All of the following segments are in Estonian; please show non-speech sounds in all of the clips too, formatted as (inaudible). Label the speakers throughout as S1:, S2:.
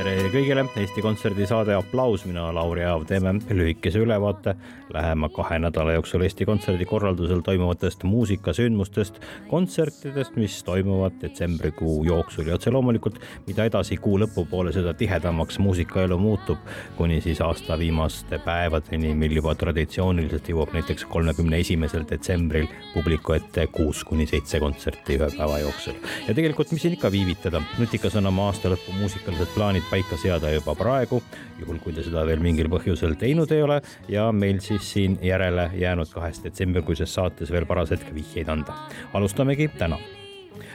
S1: tere kõigile, Eesti Kontserdi saade Applaus, mina, Lauri Aav, teeme lühikese ülevaate lähema kahe nädala jooksul Eesti Kontserdi korraldusel toimuvatest muusikasündmustest, kontsertidest, mis toimuvad detsembrikuu jooksul. Ja otse loomulikult, mida edasi kuu lõpupoole, seda tihedamaks muusikaelu muutub, kuni siis aasta viimaste päevadeni, mil juba traditsiooniliselt jõuab näiteks kolmekümne esimesel detsembril publiku ette kuus kuni seitse kontserti ühe päeva jooksul. ja tegelikult, mis siin ikka viivitada, nutikas on oma aastalõpu muusikalised plaanid paika seada juba praegu, juhul kui te seda veel mingil põhjusel teinud ei ole ja meil siis siin järele jäänud kahes detsembrikuises saates veel paras hetk vihjeid anda. alustamegi täna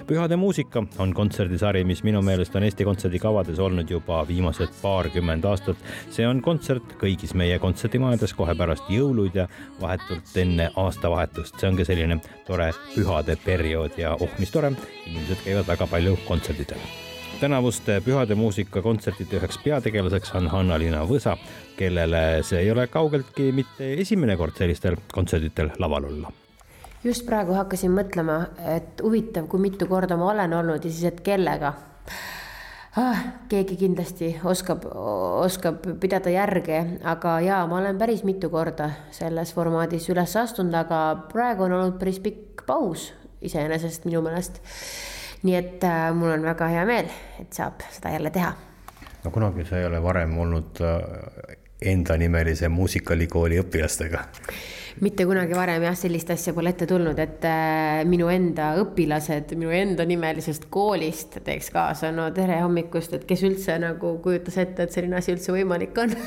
S1: pühade muusika on kontserdisari, mis minu meelest on Eesti Kontserdi kavades olnud juba viimased paarkümmend aastat. see on kontsert kõigis meie kontserdimajades kohe pärast jõuluid ja vahetult enne aastavahetust. see on ka selline tore pühade periood ja oh, mis tore, inimesed käivad väga palju kontserdidel tänavuste Pühade muusika kontsertide üheks peategelaseks on Hanna-Liina Võsa, kellele see ei ole kaugeltki mitte esimene kord sellistel kontserditel laval olla
S2: just praegu hakkasin mõtlema, et huvitav, kui mitu korda ma olen olnud ja siis, et kellega ah,. keegi kindlasti oskab, oskab pidada järge, aga jaa, ma olen päris mitu korda selles formaadis üles astunud, aga praegu on olnud päris pikk paus iseenesest minu meelest nii et äh, mul on väga hea meel, et saab seda jälle teha.
S1: no kunagi sa ei ole varem olnud äh, endanimelise muusikalikooli õpilastega?
S2: mitte kunagi varem jah, sellist asja pole ette tulnud, et äh, minu enda õpilased minu enda nimelisest koolist teeks kaasa, no tere hommikust, et kes üldse nagu kujutas ette, et selline asi üldse võimalik on (laughs)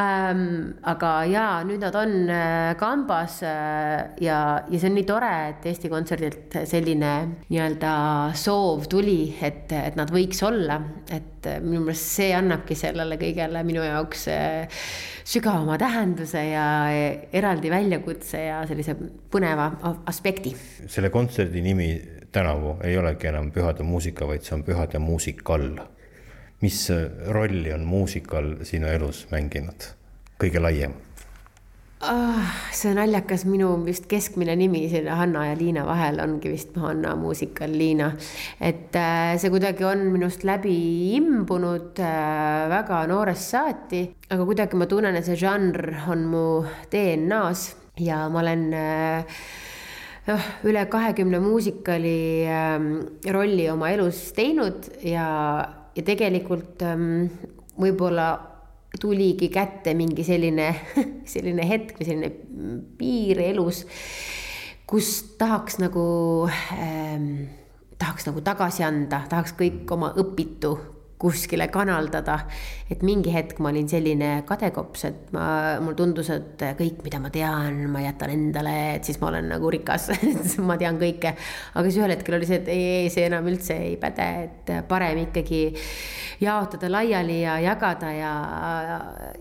S2: ähm,. aga jaa, nüüd nad on äh, kambas äh, ja, ja see on nii tore, et Eesti Kontserdilt selline nii-öelda soov tuli, et, et nad võiks olla, et äh, minu meelest see annabki sellele kõigele minu jaoks äh, sügavama tähenduse ja eraldi väljakutse ja sellise põneva aspekti.
S1: selle kontserdi nimi tänavu ei olegi enam Pühade muusika, vaid see on Pühade muusikal mis rolli on muusikal sinu elus mänginud, kõige laiem
S2: ah,? see naljakas, minu vist keskmine nimi siin Hanna ja Liina vahel ongi vist Hanna muusikal Liina. et äh, see kuidagi on minust läbi imbunud äh, väga noorest saati, aga kuidagi ma tunnen, et see žanr on mu DNA-s ja ma olen äh, noh, üle kahekümne muusikali äh, rolli oma elus teinud ja ja tegelikult ähm, võib-olla tuligi kätte mingi selline, (laughs) selline hetk või selline piir elus, kus tahaks nagu ähm,, tahaks nagu tagasi anda, tahaks kõik oma õpitu kuskile kanaldada. et mingi hetk ma olin selline kadekops, et ma, mulle tundus, et kõik, mida ma tean, ma jätan endale, et siis ma olen nagu rikas (laughs) ma tean kõike. aga siis ühel hetkel oli see, et ei, ei, see enam üldse ei päde, et parem ikkagi jaotada laiali ja jagada ja,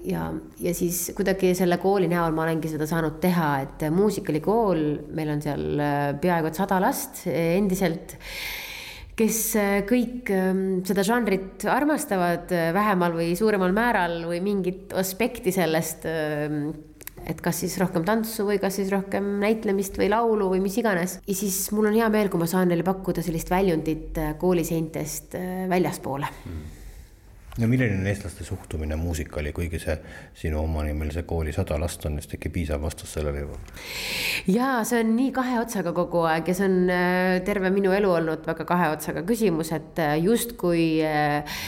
S2: ja, ja siis kuidagi selle kooli näol ma olengi seda saanud teha, et muusikalikool, meil on seal peaaegu et sada last endiselt kes äh, kõik ähm, seda žanrit armastavad äh, vähemal või suuremal määral või mingit aspekti sellest. Ähm, et kas siis rohkem tantsu või kas siis rohkem näitlemist või laulu või mis iganes. ja siis mul on hea meel, kui ma saan neile pakkuda sellist väljundit äh, kooliseintest väljaspoole mm
S1: no milline on eestlaste suhtumine muusikali, kuigi see sinu omanimelise kooli sada last on vist äkki piisav vastus sellele juba?
S2: jaa, see on nii kahe otsaga kogu aeg ja see on äh, terve minu elu olnud väga kahe otsaga küsimus, et äh, justkui äh,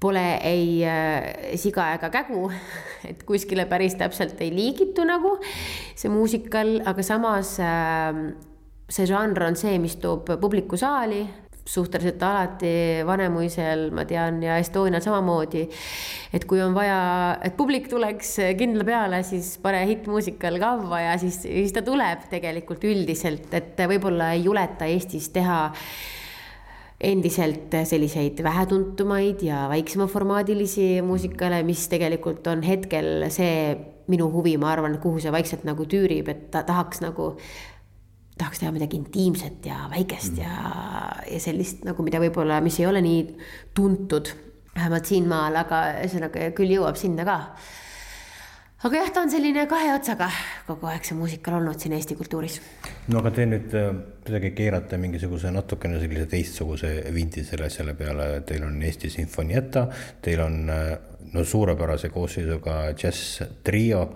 S2: pole ei siga ega kägu, (laughs) et kuskile päris täpselt ei liigitu nagu see muusikal, aga samas see žanr on see, mis toob publiku saali, suhteliselt alati Vanemuisel, ma tean, ja Estonial samamoodi. et kui on vaja, et publik tuleks kindla peale, siis pane hittmuusikal kavva ja siis, siis ta tuleb tegelikult üldiselt, et võib-olla ei juleta Eestis teha endiselt selliseid vähetuntumaid ja väiksemaformaadilisi muusikale, mis tegelikult on hetkel see minu huvi, ma arvan, kuhu see vaikselt nagu tüürib, et ta tahaks nagu tahaks teha midagi intiimset ja väikest mm. ja, ja sellist nagu, mida võib-olla, mis ei ole nii tuntud, vähemalt siinmaal, aga ühesõnaga küll jõuab sinna ka. aga jah, ta on selline kahe otsaga kogu aeg see muusikal olnud siin Eesti kultuuris.
S1: no aga te nüüd äh, kuidagi keerate mingisuguse natukene sellise teistsuguse vindi selle asjale peale, teil on Eesti Sinfonietta, teil on äh, no suurepärase koosseisuga džäss trio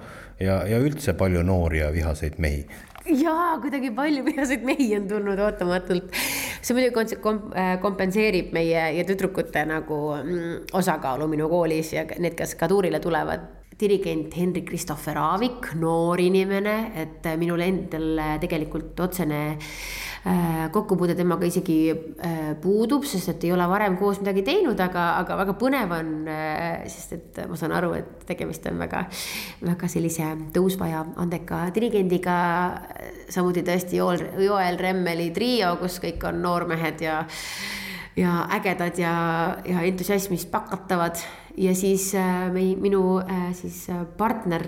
S1: ja, ja üldse palju noori ja vihaseid mehi
S2: jaa, kuidagi palju vihaseid mehi on tulnud ootamatult. see muidugi äh, kompenseerib meie ja tüdrukute nagu mm, osakaalu minu koolis ja need, kes ka tuurile tulevad dirigent Henrik Christopher Aavik, noor inimene, et minul endal tegelikult otsene äh, kokkupuude temaga isegi äh, puudub, sest et ei ole varem koos midagi teinud, aga, aga väga põnev on, äh, sest et ma saan aru, et tegemist on väga, väga sellise tõusva ja andeka dirigendiga. samuti tõesti Joel, Joel Remmeli trio, kus kõik on noormehed ja ja ägedad ja, ja entusiasmist pakatavad ja siis äh, minu äh, siis äh, partner,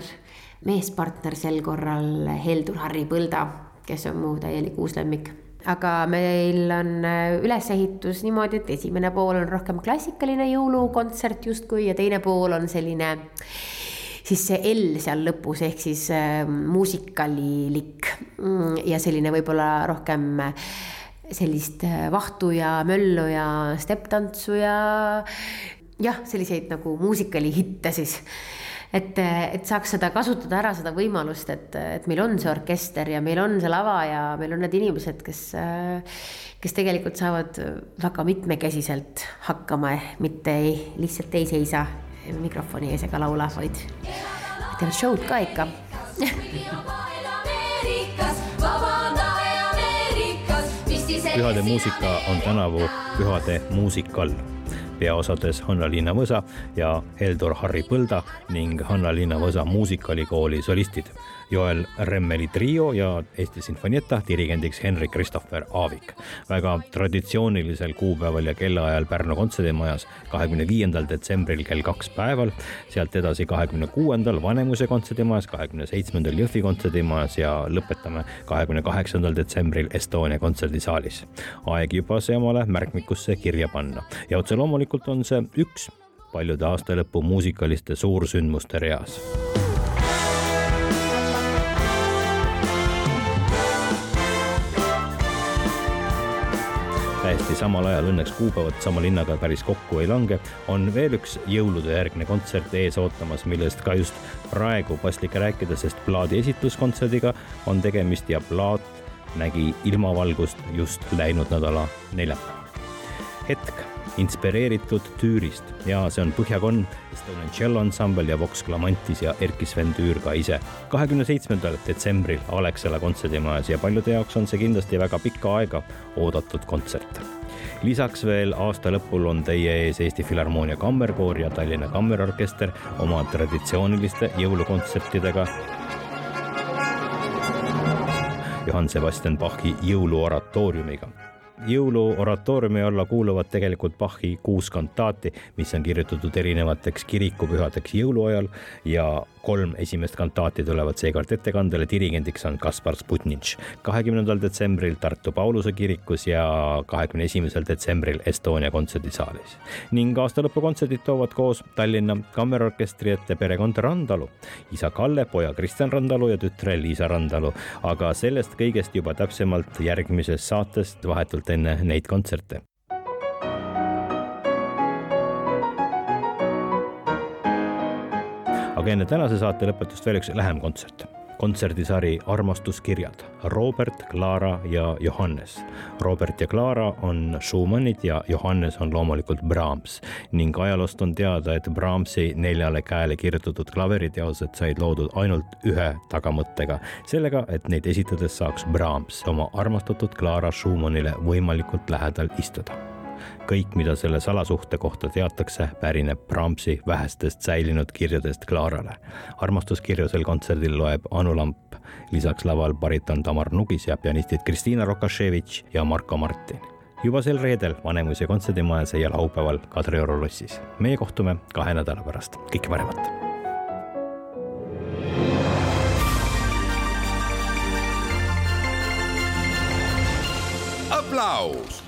S2: meespartner sel korral Heldur Harri Põlda, kes on mu täielik uus lemmik aga meil on ülesehitus niimoodi, et esimene pool on rohkem klassikaline jõulukontsert justkui ja teine pool on selline siis see L seal lõpus ehk siis äh, muusikalilik mm, ja selline võib-olla rohkem sellist vahtu ja möllu ja stepp-tantsu ja jah, selliseid nagu muusikalihitte siis. Et, et saaks seda kasutada ära, seda võimalust, et, et meil on see orkester ja meil on see lava ja meil on need inimesed, kes, kes tegelikult saavad väga mitmekesiselt hakkama, mitte ei, lihtsalt ei seisa mikrofoni ees ega laula, vaid teevad show'd ka ikka.
S1: Pühade muusika on tänavu Pühade muusikal peaosades Hanna-Liina Võsa ja Heldur Harri Põlda ning Hanna-Liina Võsa muusikalikooli solistid Joel Remmeli trio ja Eesti Sinfonietta dirigendiks Henrik Christopher Aavik. väga traditsioonilisel kuupäeval ja kellaajal Pärnu kontserdimajas, kahekümne viiendal detsembril kell kaks päeval, sealt edasi kahekümne kuuendal Vanemuise kontserdimajas, kahekümne seitsmendal Jõhvi kontserdimajas ja lõpetame kahekümne kaheksandal detsembril Estonia kontserdisaalis. aeg juba see omale märkmikusse kirja panna ja otse loomulikult on see üks paljude aastalõpu muusikaliste suursündmuste reas täiesti samal ajal, õnneks kuupäevad sama linnaga päris kokku ei lange, on veel üks jõulude järgne kontsert ees ootamas, millest ka just praegu paslik rääkida, sest plaadi esitluskontserdiga on tegemist ja plaat nägi ilmavalgust just läinud nädala neljapäeval. hetk inspireeritud Türist ja see on Põhjakonn, Estonian Cello Ansambel ja Vox Clamantis ja Erkki-Sven Tüür ka ise. kahekümne seitsmendal detsembril Alexela kontserdimajas ja paljude jaoks on see kindlasti väga pikka aega oodatud kontsert lisaks veel aasta lõpul on teie ees Eesti Filharmoonia Kammerkoor ja Tallinna Kammerorkester oma traditsiooniliste jõulukontsertidega. Johann Sebastian Bachi jõuluoratooriumiga jõuluoratooriumi alla kuuluvad tegelikult Bachi kuus kantaati, mis on kirjutatud erinevateks kirikupühadeks jõuluajal ja kolm esimest kantaati tulevad seekord ettekandele, dirigendiks on Kaspar Sputnitš. kahekümnendal detsembril Tartu Pauluse kirikus ja kahekümne esimesel detsembril Estonia kontserdisaalis. ning aastalõpukontserdid toovad koos Tallinna Kammerorkestri ette perekond Randalu, isa Kalle, poja Kristjan Randalu ja tütre Liisa Randalu, aga sellest kõigest juba täpsemalt järgmises saates vahetult aastat enne neid kontserte. aga enne tänase saate lõpetust veel üks lähem kontsert kontserdisari Armastuskirjad, Robert, Clara ja Johannes. Robert ja Clara on Schumannid ja Johannes on loomulikult Brahms. Ning ajaloost on teada, et Brahmsi neljale käele kirjutatud klaveriteosed said loodud ainult ühe tagamõttega, sellega, et neid esitades saaks Brahms oma armastatud Clara Schumannile võimalikult lähedal istuda kõik, mida selle salasuhte kohta teatakse, pärineb Brahmsi vähestest säilinud kirjadest Clarale. armastuskirju sel kontserdil loeb Anu Lamp, lisaks laval bariton Tamar Nugis ja pianistid Kristina Rokaševitš ja Marko Martin juba sel reedel Vanemuise kontserdimajas ja laupäeval Kadrioru lossis. meie kohtume kahe nädala pärast, kõike paremat.
S3: aplaus